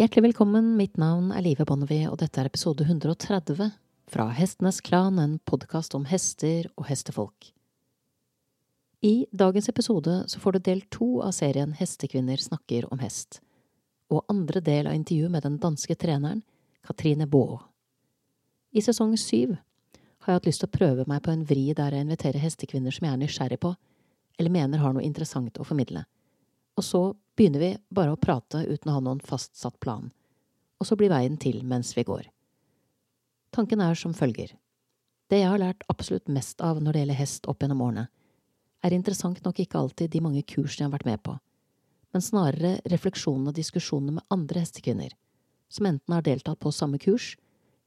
Hjertelig velkommen, mitt navn er Live Bonnevie, og dette er episode 130 fra Hestenes Klan, en podkast om hester og hestefolk. I dagens episode så får du del to av serien Hestekvinner snakker om hest, og andre del av intervjuet med den danske treneren Katrine Baa. I sesong syv har jeg hatt lyst til å prøve meg på en vri der jeg inviterer hestekvinner som jeg er nysgjerrig på, eller mener har noe interessant å formidle. Og så begynner vi bare å prate uten å ha noen fastsatt plan, og så blir veien til mens vi går. Tanken er som følger. Det jeg har lært absolutt mest av når det gjelder hest opp gjennom årene, er interessant nok ikke alltid de mange kursene jeg har vært med på, men snarere refleksjonene og diskusjonene med andre hestekvinner, som enten har deltatt på samme kurs,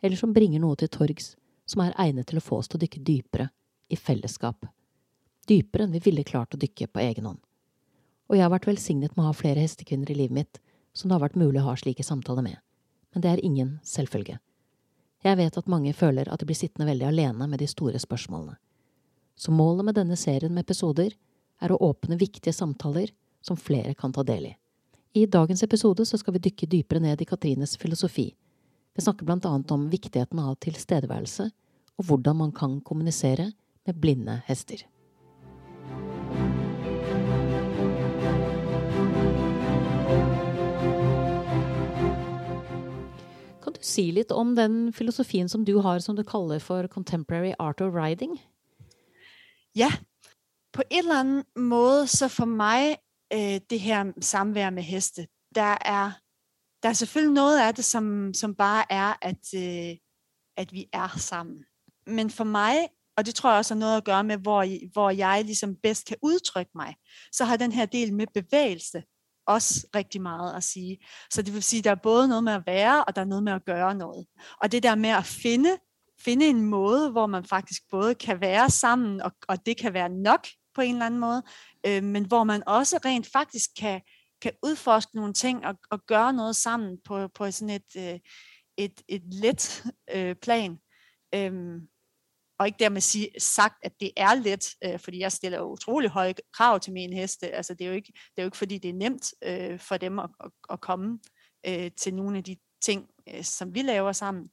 eller som bringer noe til torgs som er egnet til å få oss til å dykke dypere, i fellesskap. Dypere enn vi ville klart å dykke på egen hånd. Og jeg har vært velsignet med å ha flere hestekvinner i livet mitt som det har vært mulig å ha slike samtaler med, men det er ingen selvfølge. Jeg vet at mange føler at de blir sittende veldig alene med de store spørsmålene. Så målet med denne serien med episoder er å åpne viktige samtaler som flere kan ta del i. I dagens episode så skal vi dykke dypere ned i Katrines filosofi. Vi snakker blant annet om viktigheten av tilstedeværelse, og hvordan man kan kommunisere med blinde hester. Si litt om den filosofien som du har som du kaller for contemporary art of riding? Ja, på en eller anden måde, så for mig, øh, det her samvær med heste, der er, der er selvfølgelig noget af det, som, som bare er, at, øh, at vi er sammen. Men for mig, og det tror jeg også har noget at gøre med, hvor, hvor jeg ligesom bedst kan udtrykke mig, så har den her del med bevægelse også rigtig meget at sige. Så det vil sige, at der er både noget med at være, og der er noget med at gøre noget. Og det der med at finde, finde en måde, hvor man faktisk både kan være sammen, og, og det kan være nok på en eller anden måde, øh, men hvor man også rent faktisk kan, kan udforske nogle ting og, og gøre noget sammen på, på sådan et, øh, et, et let øh, plan. Øhm, og ikke dermed sige, sagt, at det er let, øh, fordi jeg stiller utrolig høje krav til mine heste. Altså, det, er jo ikke, det er jo ikke, fordi det er nemt øh, for dem at, at, at komme øh, til nogle af de ting, øh, som vi laver sammen.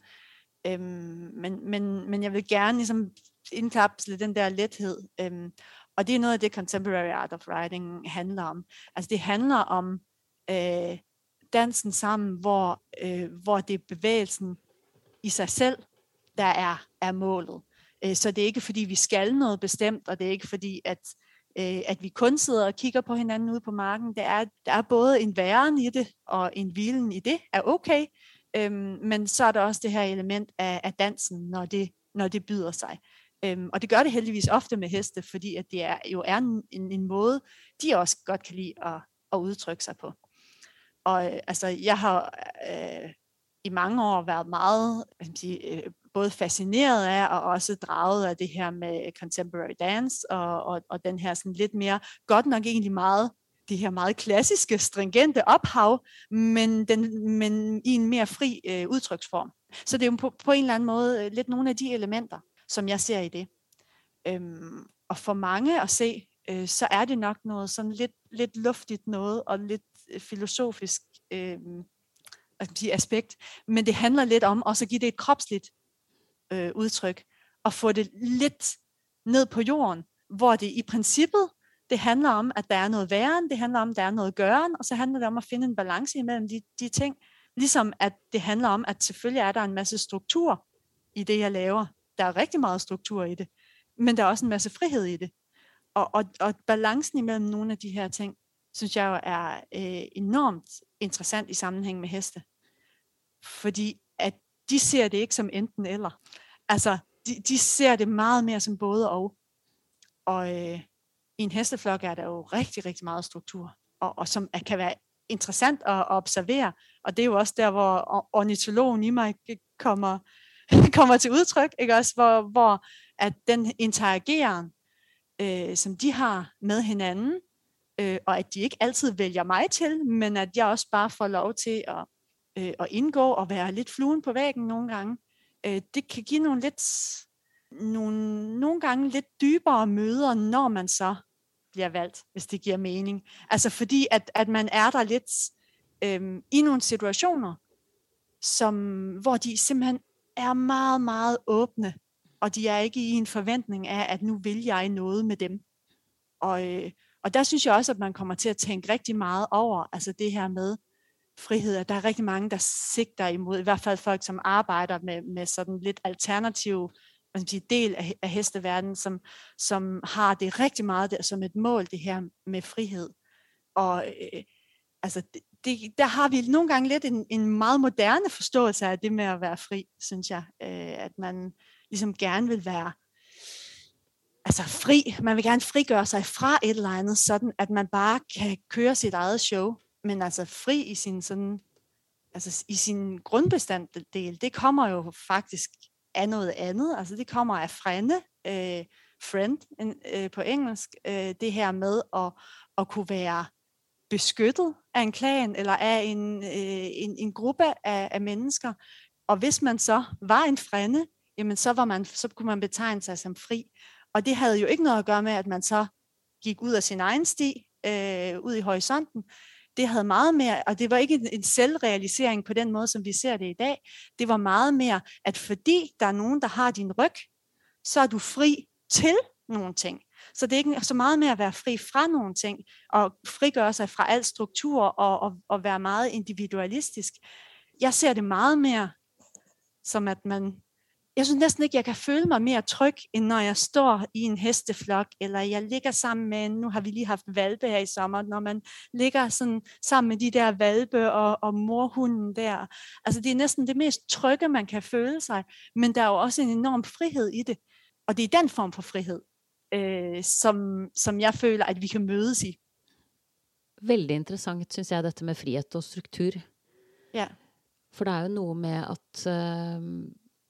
Øhm, men, men, men jeg vil gerne ligesom indkapsle den der lethed. Øhm, og det er noget af det, Contemporary Art of Writing handler om. Altså det handler om øh, dansen sammen, hvor, øh, hvor det er bevægelsen i sig selv, der er, er målet. Øh, så det er ikke fordi, vi skal noget bestemt, og det er ikke fordi, at, øh, at vi kun sidder og kigger på hinanden ude på marken. Det er, der er både en væren i det, og en hvilen i det er okay, øhm, men så er der også det her element af, af dansen, når det, når det byder sig. Øhm, og det gør det heldigvis ofte med heste, fordi at det er, jo er en, en, en måde, de også godt kan lide at, at udtrykke sig på. Og øh, altså, jeg har øh, i mange år været meget hvad sige, øh, både fascineret af og også draget af det her med øh, contemporary dance og, og, og den her sådan lidt mere, godt nok egentlig meget det her meget klassiske, stringente ophav, men, den, men i en mere fri øh, udtryksform. Så det er jo på, på en eller anden måde øh, lidt nogle af de elementer, som jeg ser i det. Øhm, og for mange at se, øh, så er det nok noget sådan lidt, lidt luftigt noget, og lidt øh, filosofisk øh, sige, aspekt. Men det handler lidt om også at give det et kropsligt øh, udtryk, og få det lidt ned på jorden, hvor det i princippet, det handler om, at der er noget væren, det handler om, at der er noget gøren, og så handler det om at finde en balance imellem de, de ting. Ligesom at det handler om, at selvfølgelig er der en masse struktur i det, jeg laver. Der er rigtig meget struktur i det, men der er også en masse frihed i det. Og, og, og balancen imellem nogle af de her ting, synes jeg jo er øh, enormt interessant i sammenhæng med heste. Fordi de ser det ikke som enten eller. Altså, de, de ser det meget mere som både og. Og øh, i en hesteflok er der jo rigtig, rigtig meget struktur, og, og som kan være interessant at, at observere. Og det er jo også der, hvor ornitologen i mig kommer, kommer til udtryk, ikke også? Hvor, hvor at den interageren, øh, som de har med hinanden, øh, og at de ikke altid vælger mig til, men at jeg også bare får lov til at, øh, at indgå og være lidt fluen på væggen nogle gange, øh, det kan give nogle lidt nogle, nogle gange lidt dybere møder, når man så bliver valgt, hvis det giver mening. Altså fordi, at, at man er der lidt øh, i nogle situationer, som, hvor de simpelthen er meget, meget åbne, og de er ikke i en forventning af, at nu vil jeg noget med dem. Og, øh, og der synes jeg også, at man kommer til at tænke rigtig meget over, altså det her med frihed, at der er rigtig mange, der sigter imod, i hvert fald folk, som arbejder med, med sådan lidt alternativ man sige, del af, af hesteverdenen, som, som har det rigtig meget der, som et mål, det her med frihed. Og øh, altså, det, det, der har vi nogle gange lidt en, en meget moderne forståelse af det med at være fri, synes jeg. Øh, at man ligesom gerne vil være altså fri. Man vil gerne frigøre sig fra et eller andet, sådan at man bare kan køre sit eget show. Men altså fri i sin sådan, altså i sin grundbestanddel, det kommer jo faktisk af noget andet. Altså det kommer af frende, øh, friend øh, på engelsk. Øh, det her med at, at kunne være beskyttet af en klan eller af en, øh, en, en gruppe af, af mennesker. Og hvis man så var en frænde, jamen så, var man, så kunne man betegne sig som fri. Og det havde jo ikke noget at gøre med, at man så gik ud af sin egen sti, øh, ud i horisonten. Det havde meget mere, og det var ikke en, en selvrealisering på den måde, som vi ser det i dag. Det var meget mere, at fordi der er nogen, der har din ryg, så er du fri til nogle ting. Så det er ikke så meget med at være fri fra nogle ting, og frigøre sig fra al struktur og, og, og være meget individualistisk. Jeg ser det meget mere som, at man jeg synes næsten ikke, jeg kan føle mig mere tryg, end når jeg står i en hesteflok, eller jeg ligger sammen med, nu har vi lige haft valpe her i sommer, når man ligger sådan sammen med de der valpe og, og morhunden der. Altså det er næsten det mest trygge, man kan føle sig, men der er jo også en enorm frihed i det. Og det er den form for frihed, øh, som, som jeg føler, at vi kan mødes i. Veldig interessant, synes jeg, dette med frihet og struktur. Ja. For det er jo noe med at uh,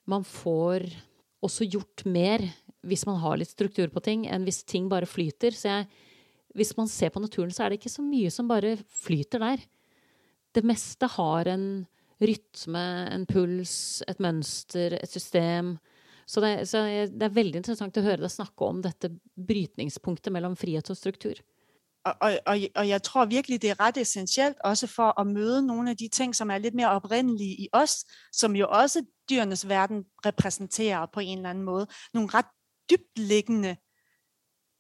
man får også gjort mer hvis man har litt struktur på ting, enn hvis ting bare flyter. Så jeg, hvis man ser på naturen, så er det ikke så mye som bare flyter der. Det meste har en rytme, en puls, et mønster, et system. Så det, så det er veldig interessant å høre deg snakke om dette brytningspunktet mellom frihet og struktur. Og, og, og, og jeg tror virkelig, det er ret essentielt også for at møde nogle af de ting, som er lidt mere oprindelige i os, som jo også dyrenes verden repræsenterer på en eller anden måde. Nogle ret dybtliggende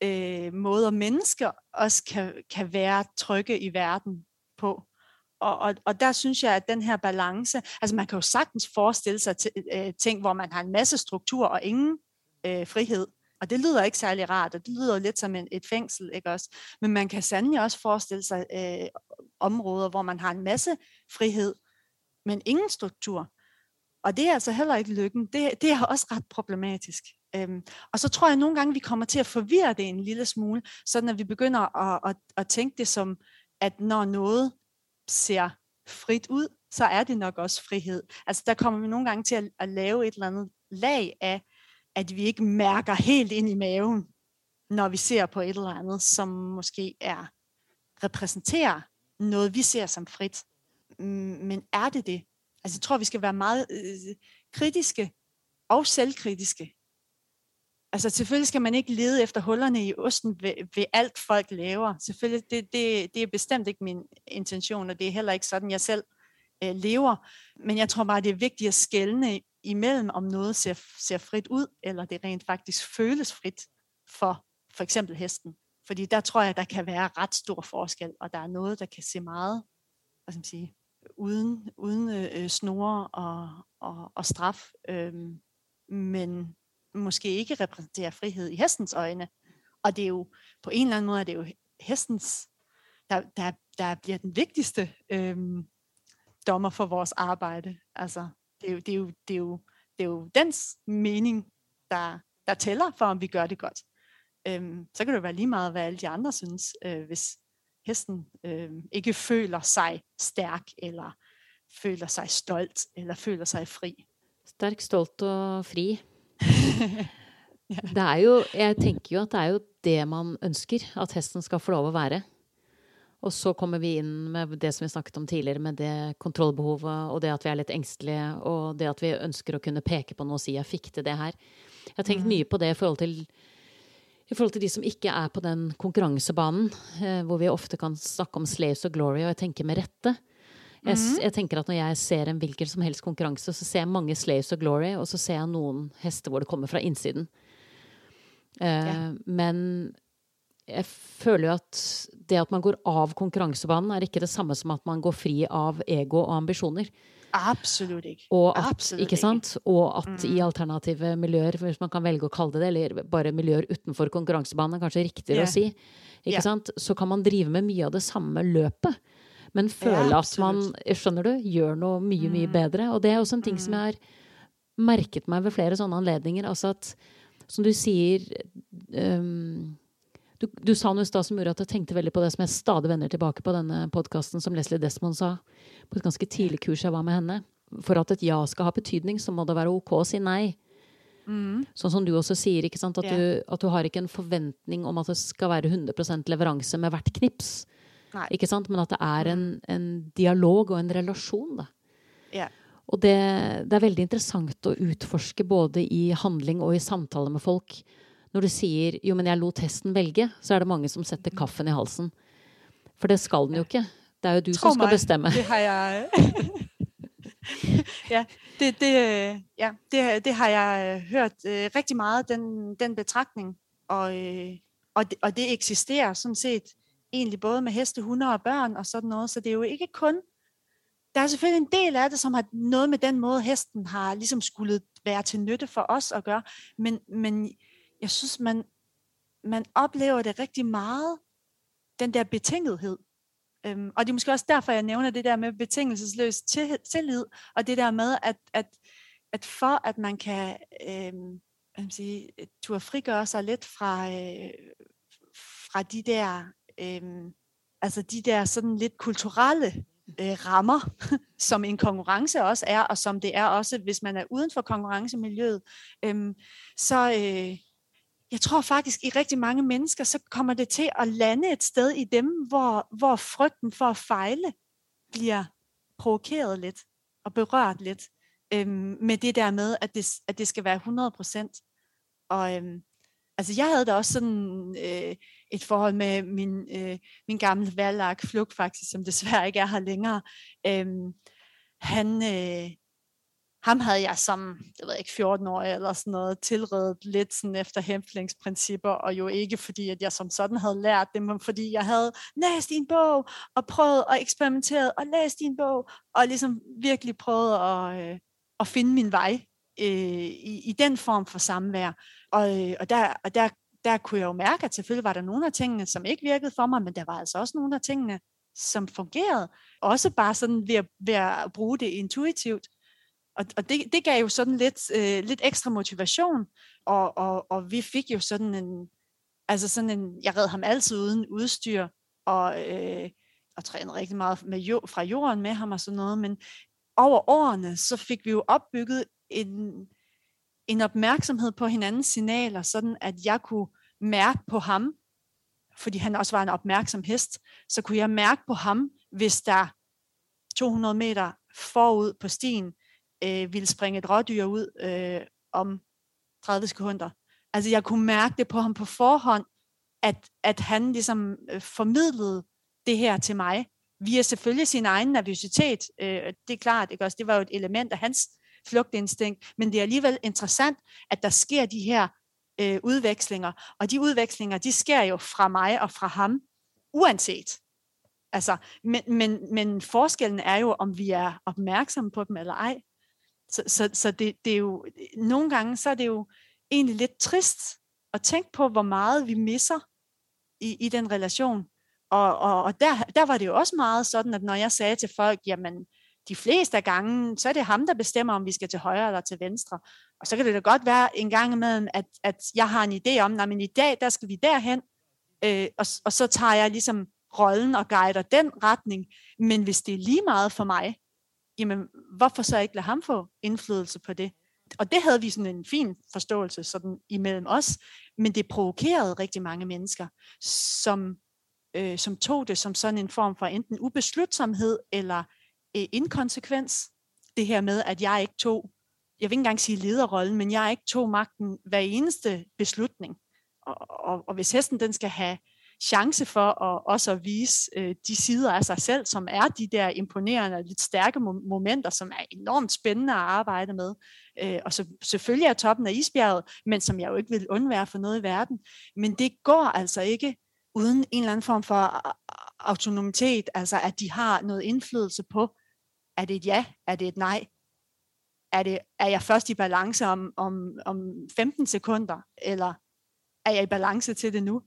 øh, måder, mennesker også kan, kan være trygge i verden på. Og, og, og der synes jeg, at den her balance, altså man kan jo sagtens forestille sig t- øh, ting, hvor man har en masse struktur og ingen øh, frihed. Og det lyder ikke særlig rart, og det lyder lidt som en, et fængsel, ikke også? Men man kan sandelig også forestille sig øh, områder, hvor man har en masse frihed, men ingen struktur. Og det er altså heller ikke lykken. Det, det er også ret problematisk. Øhm, og så tror jeg at nogle gange, vi kommer til at forvirre det en lille smule, sådan at vi begynder at, at, at tænke det som, at når noget ser frit ud, så er det nok også frihed. Altså der kommer vi nogle gange til at, at lave et eller andet lag af, at vi ikke mærker helt ind i maven, når vi ser på et eller andet, som måske er repræsenterer noget, vi ser som frit. Mm, men er det det? Altså jeg tror, vi skal være meget øh, kritiske og selvkritiske. Altså selvfølgelig skal man ikke lede efter hullerne i osten ved, ved alt folk laver. Selvfølgelig, det, det, det er bestemt ikke min intention, og det er heller ikke sådan, jeg selv øh, lever. Men jeg tror bare, det er vigtigt at skælne imellem, om noget ser, ser frit ud, eller det rent faktisk føles frit for for eksempel hesten. Fordi der tror jeg, der kan være ret stor forskel, og der er noget, der kan se meget, hvad skal man sige, uden, uden øh, snore og, og, og straf, øh, men måske ikke repræsenterer frihed i hestens øjne. Og det er jo, på en eller anden måde, er det jo hestens, der, der, der bliver den vigtigste øh, dommer for vores arbejde. Altså, det er jo, det er jo, det er jo, det er jo dens mening, der, der tæller for, om vi gør det godt. Øhm, så kan det være lige meget, hvad alle de andre synes, øh, hvis hesten øh, ikke føler sig stærk, eller føler sig stolt, eller føler sig fri. Stærk, stolt og fri. ja. Det er jo, jeg tænker jo, at det er jo det, man ønsker, at hesten skal få lov at være. Og så kommer vi inn med det som vi snakket om tidligere, med det kontrollbehovet, og det at vi er litt engstelige, og det at vi ønsker å kunne peke på noe og si 'jeg fikk til det her'. Jeg har tenkt mm. mye på det i forhold til i forhold til de som ikke er på den konkurransebanen, eh, hvor vi ofte kan snakke om slaves og glory, og jeg tenker med rette. Jeg, mm. jeg, tenker at Når jeg ser en hvilken som helst konkurranse, så ser jeg mange Slaves of Glory, og så ser jeg noen hester hvor det kommer fra innsiden. Uh, ja. Men jeg føler jo at det at man går av konkurransebanen, er ikke det samme som at man går fri av ego og ambisjoner. Absolutt ikke. Og at, Absolutt ikke sant? Og at mm. i alternative miljøer, hvis man kan velge å kalle det det, eller bare miljøer utenfor konkurransebanen, er kanskje riktigere yeah. å si, ikke yeah. sant? så kan man drive med mye av det samme løpet. Men føle ja, at man skjønner du, gjør noe mye, mye mm. bedre. Og det er også en ting mm. som jeg har merket meg ved flere sånne anledninger. Altså at, som du sier um, du, du, sa noe i stad som gjorde at jeg tenkte veldig på det som jeg stadig vender tilbake på denne podkasten, som Leslie Desmond sa på et ganske tidlig kurs jeg var med henne. For at et ja skal ha betydning, så må det være ok å si nei. Mm. Sånn som du også sier, ikke sant? At, yeah. du, at, du, har ikke en forventning om at det skal være 100 leveranse med hvert knips. Ikke sant? Men at det er en, mm. en dialog og en relasjon. Da. Yeah. Og det, det, er veldig interessant å utforske både i handling og i samtale med folk når du sier 'jo, men jeg lot hesten velge', så er det mange som setter kaffen i halsen. For det skal den jo ikke. Det er jo du Tror som skal meg, bestemme. Det har jeg ja, det, det, ja det, det, har jeg hørt uh, rigtig meget, den, den betragtning. Og, uh, og, det, og det eksisterer sådan set egentlig både med heste, hunde og børn og sådan noget. Så det er jo ikke kun der er selvfølgelig en del af det, som har noget med den måde, hesten har ligesom skulle være til nytte for os at gøre. Men, men jeg synes, man, man oplever det rigtig meget, den der betingethed. Øhm, og det er måske også derfor, jeg nævner det der med betingelsesløs tillid, og det der med, at, at, at for at man kan øhm, jeg sige, turde frigøre sig lidt fra, øh, fra de der, øh, altså de der sådan lidt kulturelle øh, rammer, som en konkurrence også er, og som det er også, hvis man er uden for konkurrencemiljøet, øh, så, øh, jeg tror faktisk, i rigtig mange mennesker, så kommer det til at lande et sted i dem, hvor, hvor frygten for at fejle bliver provokeret lidt og berørt lidt øhm, med det der med, at det, at det skal være 100 procent. Og øhm, altså jeg havde da også sådan øh, et forhold med min, øh, min gamle valgak, Flug faktisk, som desværre ikke er her længere. Øhm, han, øh, ham havde jeg som, jeg ved ikke, 14 år eller sådan noget, tilredet lidt sådan efter hæmplingsprincipper, og jo ikke fordi, at jeg som sådan havde lært det, men fordi jeg havde læst din bog, og prøvet at eksperimentere, og læst din bog, og ligesom virkelig prøvet at, øh, at finde min vej øh, i, i den form for samvær. Og, øh, og, der, og der, der kunne jeg jo mærke, at selvfølgelig var der nogle af tingene, som ikke virkede for mig, men der var altså også nogle af tingene, som fungerede. Også bare sådan ved at, ved at bruge det intuitivt og, og det, det gav jo sådan lidt, øh, lidt ekstra motivation, og, og, og vi fik jo sådan en, altså sådan en, jeg red ham altid uden udstyr, og, øh, og trænede rigtig meget med jord, fra jorden med ham og sådan noget, men over årene, så fik vi jo opbygget en, en opmærksomhed på hinandens signaler, sådan at jeg kunne mærke på ham, fordi han også var en opmærksom hest, så kunne jeg mærke på ham, hvis der 200 meter forud på stien øh, ville springe et rådyr ud øh, om 30 sekunder. Altså jeg kunne mærke det på ham på forhånd, at, at han ligesom øh, formidlede det her til mig, via selvfølgelig sin egen nervøsitet. Øh, det er klart, ikke også? det var jo et element af hans flugtinstinkt, men det er alligevel interessant, at der sker de her øh, udvekslinger, og de udvekslinger, de sker jo fra mig og fra ham, uanset. Altså, men, men, men forskellen er jo, om vi er opmærksomme på dem eller ej. Så, så, så det, det er jo, nogle gange så er det jo egentlig lidt trist at tænke på, hvor meget vi misser i, i den relation. Og, og, og der, der var det jo også meget sådan, at når jeg sagde til folk, jamen de fleste af gangen, så er det ham, der bestemmer, om vi skal til højre eller til venstre. Og så kan det da godt være en gang imellem, at, at jeg har en idé om, at men i dag, der skal vi derhen, øh, og, og så tager jeg ligesom rollen og guider den retning. Men hvis det er lige meget for mig, jamen hvorfor så ikke lade ham få indflydelse på det? Og det havde vi sådan en fin forståelse sådan imellem os, men det provokerede rigtig mange mennesker, som, øh, som tog det som sådan en form for enten ubeslutsomhed eller øh, inkonsekvens. Det her med, at jeg ikke tog, jeg vil ikke engang sige lederrollen, men jeg ikke tog magten hver eneste beslutning. Og, og, og hvis hesten den skal have chance for at også at vise øh, de sider af sig selv, som er de der imponerende, lidt stærke momenter, som er enormt spændende at arbejde med. Øh, og så selvfølgelig er toppen af isbjerget, men som jeg jo ikke vil undvære for noget i verden. Men det går altså ikke uden en eller anden form for øh, autonomitet, altså at de har noget indflydelse på, er det et ja, er det et nej, er, det, er jeg først i balance om, om, om 15 sekunder, eller er jeg i balance til det nu?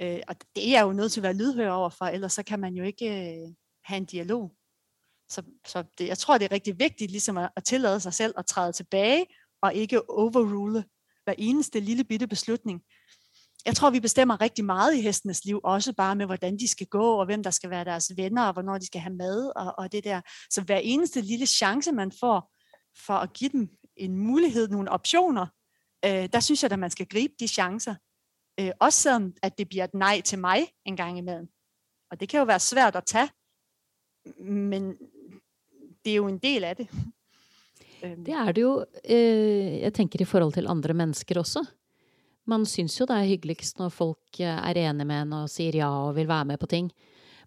Øh, og det er jeg jo nødt til at være lydhør over for, ellers så kan man jo ikke øh, have en dialog. Så, så det, jeg tror, det er rigtig vigtigt ligesom at, at tillade sig selv at træde tilbage, og ikke overrule hver eneste lille bitte beslutning. Jeg tror, vi bestemmer rigtig meget i hestenes liv, også bare med, hvordan de skal gå, og hvem der skal være deres venner, og hvornår de skal have mad, og, og det der. Så hver eneste lille chance, man får for at give dem en mulighed, nogle optioner, øh, der synes jeg, at man skal gribe de chancer. Øh, også selvom, at det bliver et nej til mig en gang imellem. Og det kan jo være svært at tage, men det er jo en del af det. Det er det jo, eh, jeg tenker i forhold til andre mennesker også. Man syns jo det er hyggeligst når folk eh, er enige med en og sier ja og vil være med på ting.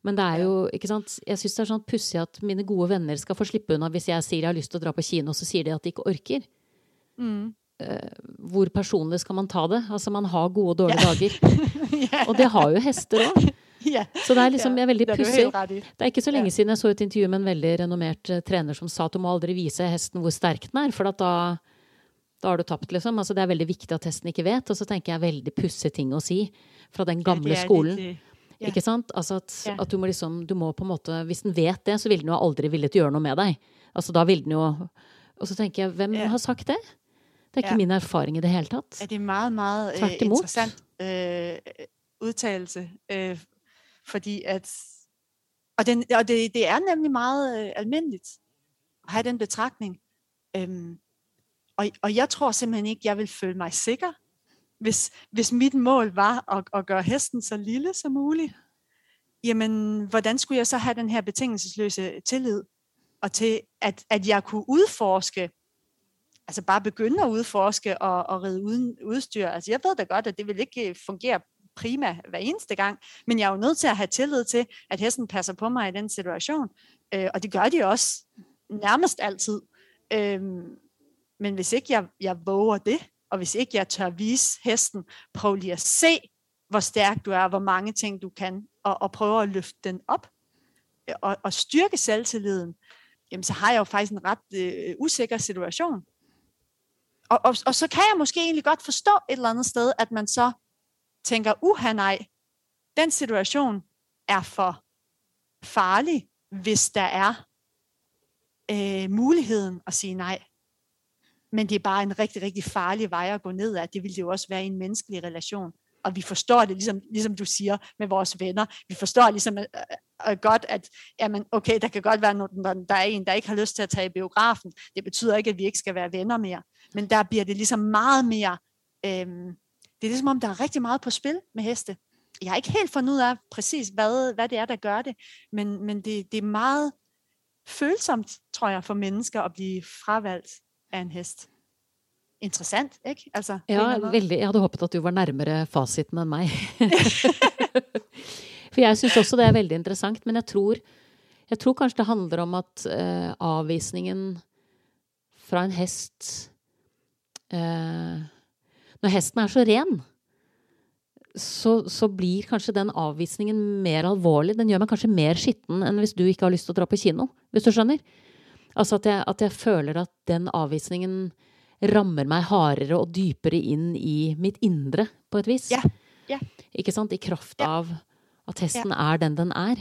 Men det er jo, ikke sant, jeg syns det er sånn pussig at mine gode venner skal få slippe unna hvis jeg sier jeg har lyst til å dra på kino, så sier de at de ikke orker. Mm. Uh, hvor personlig skal man ta det? Altså, man har gode og dårlige yeah. dager. Og det har jo hester òg. Yeah. Så det er liksom jeg er veldig pussig. Det er ikke så lenge siden jeg så et intervju med en veldig renommert uh, trener som sa at du må aldri vise hesten hvor sterk den er, for da, da har du tapt, liksom. Altså, det er veldig viktig at hesten ikke vet. Og så tenker jeg veldig pussige ting å si fra den gamle skolen. Yeah. Ikke sant? Altså at, at, du må liksom du må på en måte Hvis den vet det, så vil den jo aldri villet gjøre noe med deg. Altså da vil den jo Og så tenker jeg, hvem har sagt det? Det er ikke ja. min erfaring i det hele tatt. Det er meget, meget uh, interessant uh, udtalelse. Uh, fordi at... Og, den, og det, det er nemlig meget uh, almindeligt at have den betragtning. Um, og, og jeg tror simpelthen ikke, jeg vil føle mig sikker, hvis, hvis mit mål var at, at gøre hesten så lille som muligt. Jamen, hvordan skulle jeg så have den her betingelsesløse tillid? Og til, at, at jeg kunne udforske altså bare begynde at udforske og, og ride uden udstyr. Altså jeg ved da godt, at det vil ikke øh, fungere prima hver eneste gang, men jeg er jo nødt til at have tillid til, at hesten passer på mig i den situation. Øh, og det gør de også nærmest altid. Øh, men hvis ikke jeg, jeg våger det, og hvis ikke jeg tør vise hesten, prøv lige at se, hvor stærk du er, hvor mange ting du kan, og, og prøve at løfte den op, øh, og, og styrke selvtilliden, jamen så har jeg jo faktisk en ret øh, usikker situation og, og, og så kan jeg måske egentlig godt forstå et eller andet sted, at man så tænker, uha nej, den situation er for farlig, hvis der er øh, muligheden at sige nej. Men det er bare en rigtig, rigtig farlig vej at gå ned af. Det ville det jo også være i en menneskelig relation og vi forstår det, ligesom, ligesom du siger, med vores venner. Vi forstår ligesom øh, øh, godt, at jamen, okay, der kan godt være, når der er en, der ikke har lyst til at tage i biografen. Det betyder ikke, at vi ikke skal være venner mere. Men der bliver det ligesom meget mere, øhm, det er ligesom om, der er rigtig meget på spil med heste. Jeg har ikke helt fundet ud af præcis, hvad, hvad det er, der gør det, men, men det, det er meget følsomt, tror jeg, for mennesker at blive fravalgt af en hest interessant, ikke? Altså, ja, veldig. Jeg hadde håpet at du var nærmere fasiten enn meg. For jeg syns også det er veldig interessant, men jeg tror, jeg tror kanskje det handler om at uh, avvisningen fra en hest uh, Når hesten er så ren, så, så, blir kanskje den avvisningen mer alvorlig. Den gjør meg kanskje mer skitten enn hvis du ikke har lyst til å dra på kino, hvis du skjønner. Altså at jeg, at jeg føler at den avvisningen rammer meg hardere og dypere inn i mitt indre, på et vis. Ja. Ja. Ikke sant? I kraft av at hesten er den den er.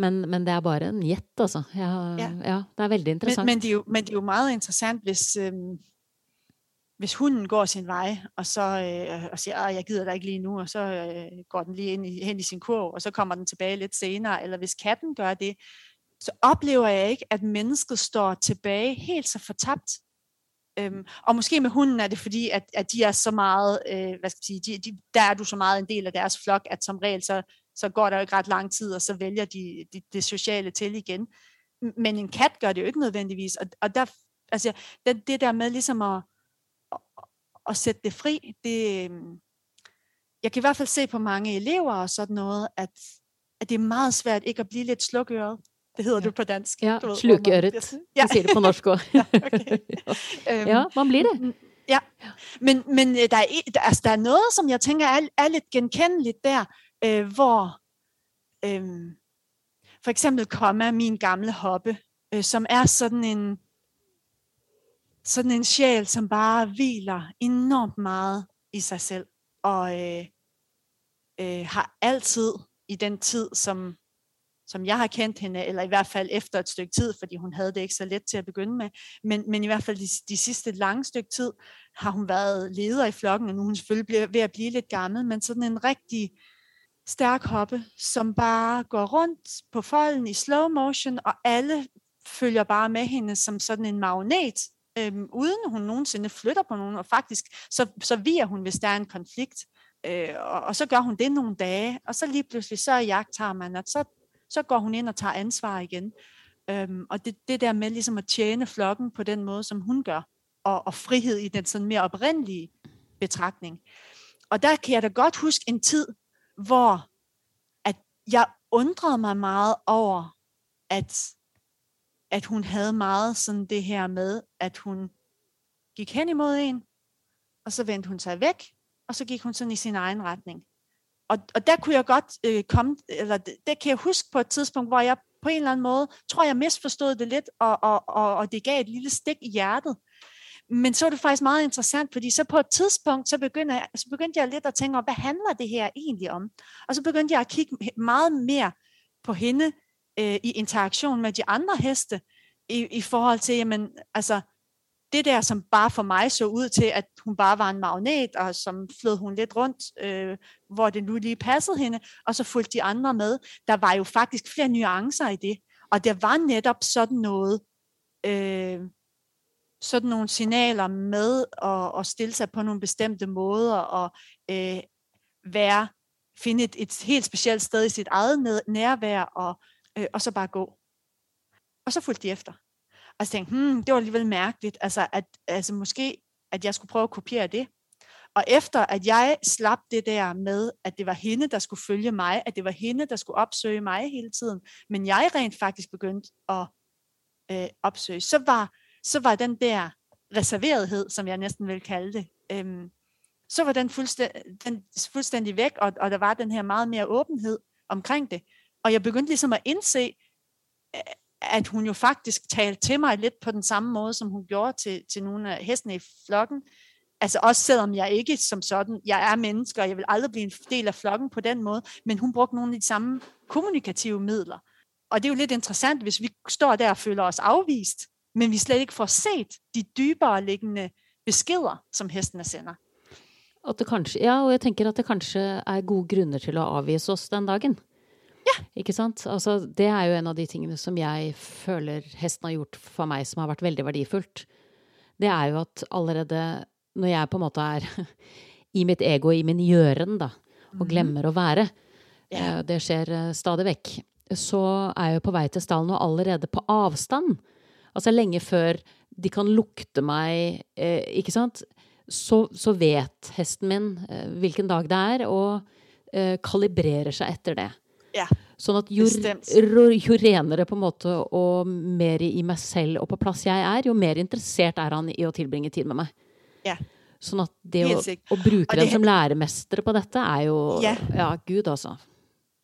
Men, men, det er bare en gjett, altså. Ja, ja. det er veldig interessant. Men, men, det er jo, men, det er jo, meget interessant, hvis, øhm, hvis hunden går sin vej, og så øh, og siger, at jeg gider dig ikke lige nu, og så øh, går den lige ind i, hen i sin kurv, og så kommer den tilbage lidt senere. Eller hvis katten gør det, så oplever jeg ikke, at mennesket står tilbage helt så fortabt, Øhm, og måske med hunden er det fordi, at, at de er så meget, øh, hvad skal jeg sige, de, de, der er du så meget en del af deres flok, at som regel så, så går der jo ikke ret lang tid, og så vælger de, de det sociale til igen. Men en kat gør det jo ikke nødvendigvis, og, og der, altså, det, det der med ligesom at, at, at sætte det fri, det, øhm, jeg kan i hvert fald se på mange elever og sådan noget, at, at det er meget svært ikke at blive lidt slukøret. Det hedder ja. det på dansk. Ja, slukøret. Ja. Jeg siger det på norsk også. ja, okay. Ja, man bliver det. Ja, men, men øh, der, er, altså, der er noget, som jeg tænker er, er lidt genkendeligt der, øh, hvor øh, for eksempel kommer min gamle hoppe, øh, som er sådan en, sådan en sjæl, som bare hviler enormt meget i sig selv, og øh, øh, har altid i den tid, som, som jeg har kendt hende, eller i hvert fald efter et stykke tid, fordi hun havde det ikke så let til at begynde med, men, men i hvert fald de, de sidste lange stykke tid, har hun været leder i flokken, og nu er hun selvfølgelig ved at blive lidt gammel, men sådan en rigtig stærk hoppe, som bare går rundt på folden i slow motion, og alle følger bare med hende som sådan en magnet, øhm, uden hun nogensinde flytter på nogen, og faktisk så, så virer hun, hvis der er en konflikt. Øh, og, og så gør hun det nogle dage, og så lige pludselig, så jagter man, og så, så går hun ind og tager ansvar igen. Øhm, og det, det der med ligesom at tjene flokken på den måde, som hun gør, og, og frihed i den sådan mere oprindelige betragtning. Og der kan jeg da godt huske en tid, hvor at jeg undrede mig meget over, at, at hun havde meget sådan det her med, at hun gik hen imod en, og så vendte hun sig væk, og så gik hun sådan i sin egen retning. Og, og der kunne jeg godt øh, komme, eller det, det kan jeg huske på et tidspunkt, hvor jeg på en eller anden måde, tror jeg misforstod det lidt, og, og, og, og det gav et lille stik i hjertet. Men så var det faktisk meget interessant, fordi så på et tidspunkt, så begyndte, jeg, så begyndte jeg lidt at tænke, hvad handler det her egentlig om? Og så begyndte jeg at kigge meget mere på hende øh, i interaktion med de andre heste, i, i forhold til, jamen, altså, det der, som bare for mig så ud til, at hun bare var en magnet, og som flød hun lidt rundt, øh, hvor det nu lige passede hende, og så fulgte de andre med. Der var jo faktisk flere nuancer i det, og der var netop sådan noget, øh, sådan nogle signaler med at, at stille sig på nogle bestemte måder og øh, være, finde et, et helt specielt sted i sit eget nærvær og, øh, og så bare gå. Og så fulgte de efter. Og så tænkte hmm, det var alligevel mærkeligt, altså, at, altså måske, at jeg skulle prøve at kopiere det. Og efter at jeg slap det der med, at det var hende, der skulle følge mig, at det var hende, der skulle opsøge mig hele tiden, men jeg rent faktisk begyndte at øh, opsøge, så var så var den der reserverethed, som jeg næsten vil kalde det, øhm, så var den, fuldstæ- den fuldstændig væk, og, og der var den her meget mere åbenhed omkring det. Og jeg begyndte ligesom at indse, at hun jo faktisk talte til mig lidt på den samme måde, som hun gjorde til, til nogle af hestene i flokken. Altså også selvom jeg ikke som sådan, jeg er menneske, og jeg vil aldrig blive en del af flokken på den måde, men hun brugte nogle af de samme kommunikative midler. Og det er jo lidt interessant, hvis vi står der og føler os afvist, men vi slet ikke får set de dybere liggende beskeder, som hestene sender. At det kanskje, ja, og jeg tenker at det kanskje er gode grunner til at avvise oss den dagen. Ja. Ikke sant? Altså, det er jo en av de tingene som jeg føler hesten har gjort for meg som har vært veldig verdifullt. Det er jo at allerede når jeg på en måte er i mitt ego, i min gjøren, da, og mhm. glemmer å være, ja. det skjer eh, stadig vekk, så er jeg jo på vei til stallen og allerede på avstand Altså lenge før de kan lukte meg, eh, ikke sant, så, så, vet hesten min eh, hvilken dag det er, og eh, kalibrerer seg etter det. Ja, sånn at jo, jo, renere på en måte og mer i meg selv og på plass jeg er, jo mer interessert er han i å tilbringe tid med meg. Ja. Sånn at det å, å, bruke dem som læremestere på dette er jo Ja, ja gud, altså.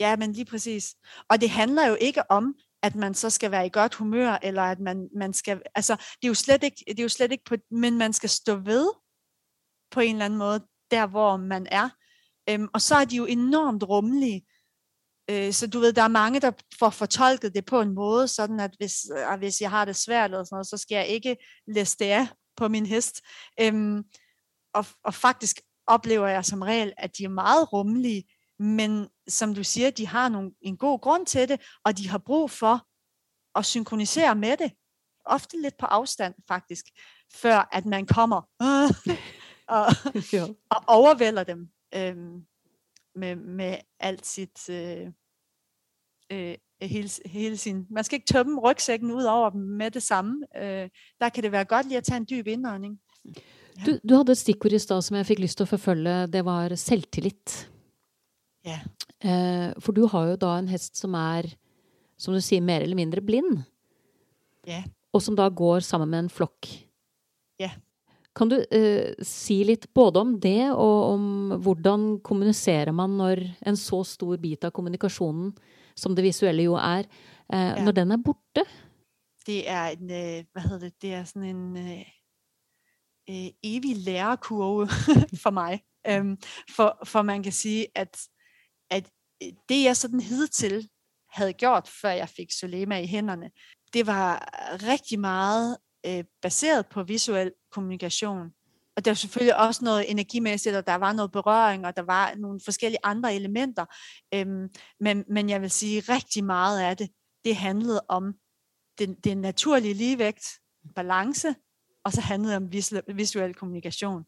Ja, men lige præcis. Og det handler jo ikke om, at man så skal være i godt humør, eller at man, man skal, altså det er jo slet ikke, det er jo slet ikke på, men man skal stå ved på en eller anden måde, der hvor man er. Øhm, og så er de jo enormt rummelige. Øh, så du ved, der er mange, der får fortolket det på en måde, sådan at hvis, øh, hvis jeg har det svært, eller sådan noget, så skal jeg ikke læse det af på min hest. Øhm, og, og faktisk oplever jeg som regel, at de er meget rummelige, men som du siger, de har nogle, en god grund til det, og de har brug for at synkronisere med det. Ofte lidt på afstand faktisk, før at man kommer og, og overvælder dem øh, med, med alt sit... Øh, øh, hele, hele sin... Man skal ikke tømme rygsækken ud over dem med det samme. Øh, der kan det være godt lige at tage en dyb indånding. Du, du hadde et stikkord i stad som jeg fikk lyst til å forfølge. Det var selvtillit. Ja. Eh, for du har jo da en hest som er, som du sier, mer eller mindre blind. Ja. Og som da går sammen med en flokk. Ja. Kan du eh, si litt både om det, og om hvordan kommuniserer man når en så stor bit av kommunikasjonen, som det visuelle jo er, eh, Ja. når den er borte? Det er en, øh, hvad hedder det, det er sådan en øh, evig lærekurve for mig. Øhm, for, for man kan sige, at, at øh, det jeg sådan hidtil havde gjort, før jeg fik Solema i hænderne, det var rigtig meget øh, baseret på visuel kommunikation. Og der var selvfølgelig også noget energimæssigt, og der var noget berøring, og der var nogle forskellige andre elementer. Øhm, men, men jeg vil sige, rigtig meget af det, det handlede om den, den naturlige ligevægt, balance, og så handlede det om visuel, visuel kommunikation.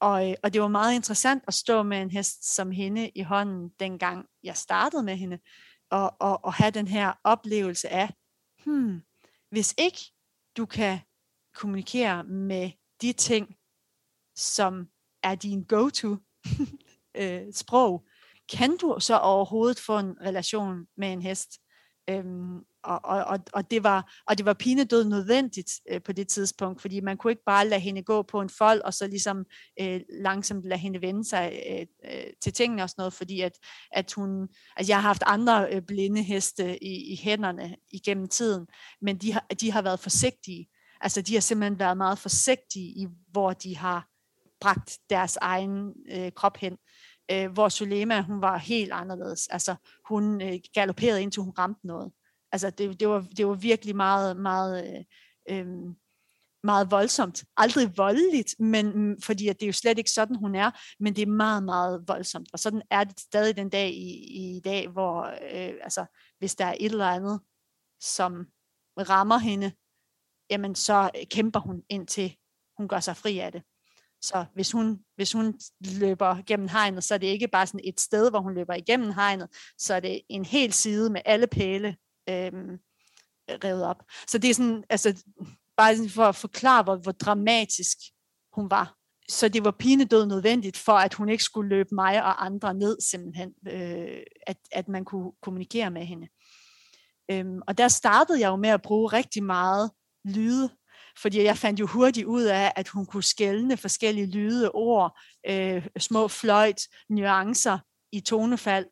Og, øh, og det var meget interessant at stå med en hest som hende i hånden, dengang jeg startede med hende, og, og, og have den her oplevelse af, hmm, hvis ikke du kan kommunikere med de ting, som er din go-to øh, sprog, kan du så overhovedet få en relation med en hest? Øhm, og, og, og, det var, og det var pinedød nødvendigt øh, på det tidspunkt, fordi man kunne ikke bare lade hende gå på en fold, og så ligesom øh, langsomt lade hende vende sig øh, øh, til tingene og sådan noget, fordi at, at hun, altså jeg har haft andre øh, blinde heste i, i hænderne igennem tiden, men de har, de har været forsigtige. Altså de har simpelthen været meget forsigtige i, hvor de har bragt deres egen øh, krop hen. Øh, hvor Sulema, hun var helt anderledes. Altså hun øh, galopperede indtil hun ramte noget. Altså det, det, var, det var virkelig meget, meget, øh, øh, meget voldsomt. Aldrig voldeligt, men mm, fordi at det er jo slet ikke sådan, hun er, men det er meget, meget voldsomt. Og sådan er det stadig den dag i, i dag, hvor øh, altså, hvis der er et eller andet, som rammer hende, jamen så øh, kæmper hun indtil hun gør sig fri af det. Så hvis hun, hvis hun løber gennem hegnet, så er det ikke bare sådan et sted, hvor hun løber igennem hegnet, så er det en hel side med alle pæle øhm, revet op. Så det er sådan, altså bare sådan for at forklare, hvor, hvor dramatisk hun var. Så det var pinedød nødvendigt for, at hun ikke skulle løbe mig og andre ned simpelthen, øh, at, at man kunne kommunikere med hende. Øhm, og der startede jeg jo med at bruge rigtig meget lyde fordi jeg fandt jo hurtigt ud af, at hun kunne skælne forskellige lyde, ord, øh, små fløjt, nuancer i tonefald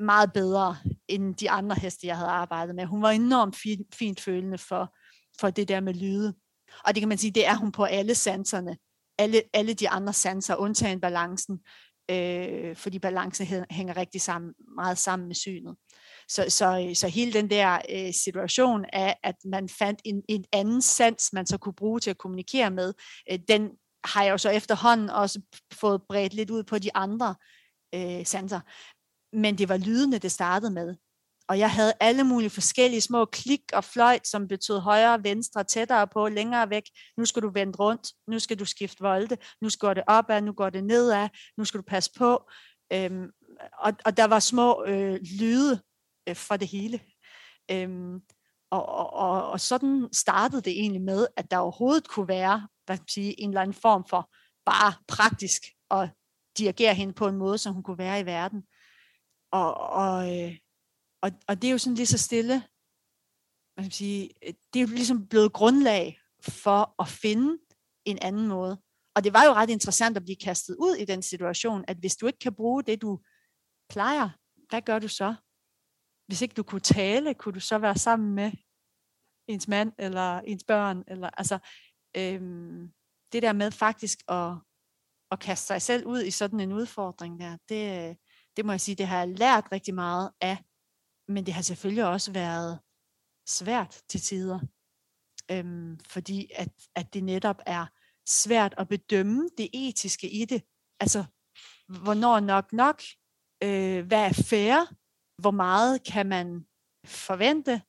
meget bedre end de andre heste, jeg havde arbejdet med. Hun var enormt fin, fint følende for, for det der med lyde. Og det kan man sige, det er hun på alle sanserne. Alle, alle de andre sanser, undtagen balancen, øh, fordi balancen hænger rigtig sammen, meget sammen med synet. Så, så, så hele den der øh, situation af, at man fandt en, en anden sans, man så kunne bruge til at kommunikere med, øh, den har jeg jo så efterhånden også fået bredt lidt ud på de andre øh, sanser. Men det var lydene, det startede med. Og jeg havde alle mulige forskellige små klik og fløjt, som betød højre, venstre, tættere på, længere væk. Nu skal du vende rundt, nu skal du skifte volde, nu går det opad, nu går det nedad, nu skal du passe på. Øhm, og, og der var små øh, lyde øh, for det hele. Øhm, og, og, og, og sådan startede det egentlig med, at der overhovedet kunne være hvad skal man sige, en eller anden form for bare praktisk at dirigere hende på en måde, som hun kunne være i verden. Og, og, øh, og, og det er jo sådan lige så stille, hvad kan man sige, øh, det er jo ligesom blevet grundlag for at finde en anden måde. Og det var jo ret interessant at blive kastet ud i den situation, at hvis du ikke kan bruge det, du plejer, hvad gør du så? Hvis ikke du kunne tale, kunne du så være sammen med ens mand eller ens børn? Eller, altså, øhm, det der med faktisk at, at kaste sig selv ud i sådan en udfordring der, det, det må jeg sige, det har jeg lært rigtig meget af, men det har selvfølgelig også været svært til tider, øhm, fordi at, at det netop er svært at bedømme det etiske i det. Altså, hvornår nok nok? Øh, hvad er fair? Hvor meget kan man forvente,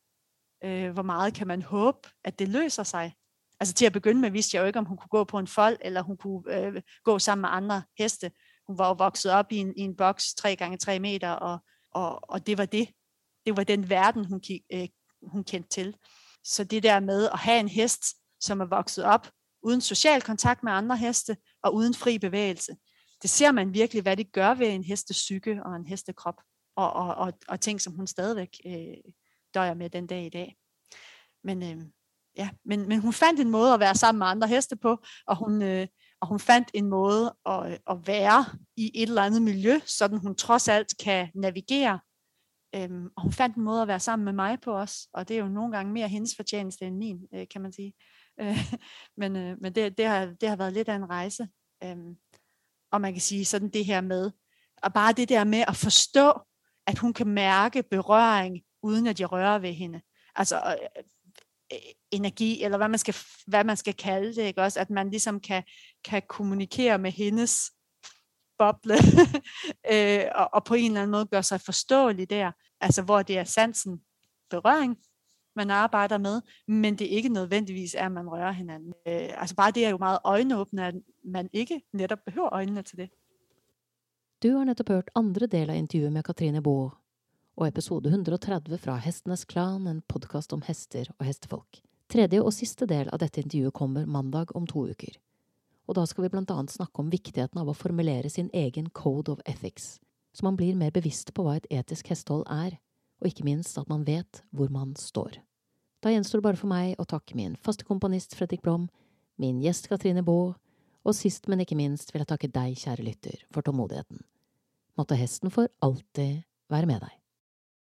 øh, hvor meget kan man håbe, at det løser sig. Altså til at begynde med vidste jeg jo ikke, om hun kunne gå på en fold, eller hun kunne øh, gå sammen med andre heste. Hun var jo vokset op i en, i en boks 3 gange 3 meter, og, og, og det var det. Det var den verden, hun, øh, hun kendte til. Så det der med at have en hest, som er vokset op uden social kontakt med andre heste og uden fri bevægelse. Det ser man virkelig, hvad det gør ved en hestes psyke og en hestekrop, og, og, og, og ting, som hun stadigvæk øh, døjer med den dag i dag. Men, øh, ja, men, men hun fandt en måde at være sammen med andre heste på, og hun, øh, og hun fandt en måde at, øh, at være i et eller andet miljø, så hun trods alt kan navigere. Øhm, og hun fandt en måde at være sammen med mig på os, og det er jo nogle gange mere hendes fortjeneste end min, øh, kan man sige. Øh, men øh, men det, det, har, det har været lidt af en rejse. Øhm, og man kan sige sådan det her med, og bare det der med at forstå, at hun kan mærke berøring, uden at jeg rører ved hende. Altså øh, øh, energi, eller hvad man skal, hvad man skal kalde det, ikke også? At man ligesom kan, kan kommunikere med hendes boble, øh, og, og på en eller anden måde gøre sig forståelig der. Altså hvor det er sansen berøring, man arbejder med, men det ikke nødvendigvis er, at man rører hinanden. Øh, altså bare det er jo meget øjenåbne, at man ikke netop behøver øjnene til det. Du har nettopp hørt andre del av intervjuet med Katrine Baa, og episode 130 fra Hestenes Klan, en podkast om hester og hestefolk. Tredje og siste del av dette intervjuet kommer mandag om to uker. Og da skal vi blant annet snakke om viktigheten av å formulere sin egen code of ethics, så man blir mer bevisst på hva et etisk hestehold er, og ikke minst at man vet hvor man står. Da gjenstår det bare for meg å takke min faste komponist Fredrik Blom, min gjest Katrine Baa, og sist, men ikke minst vil jeg takke deg, kjære lytter, for tålmodigheten. Måtte hesten for alltid være med deg.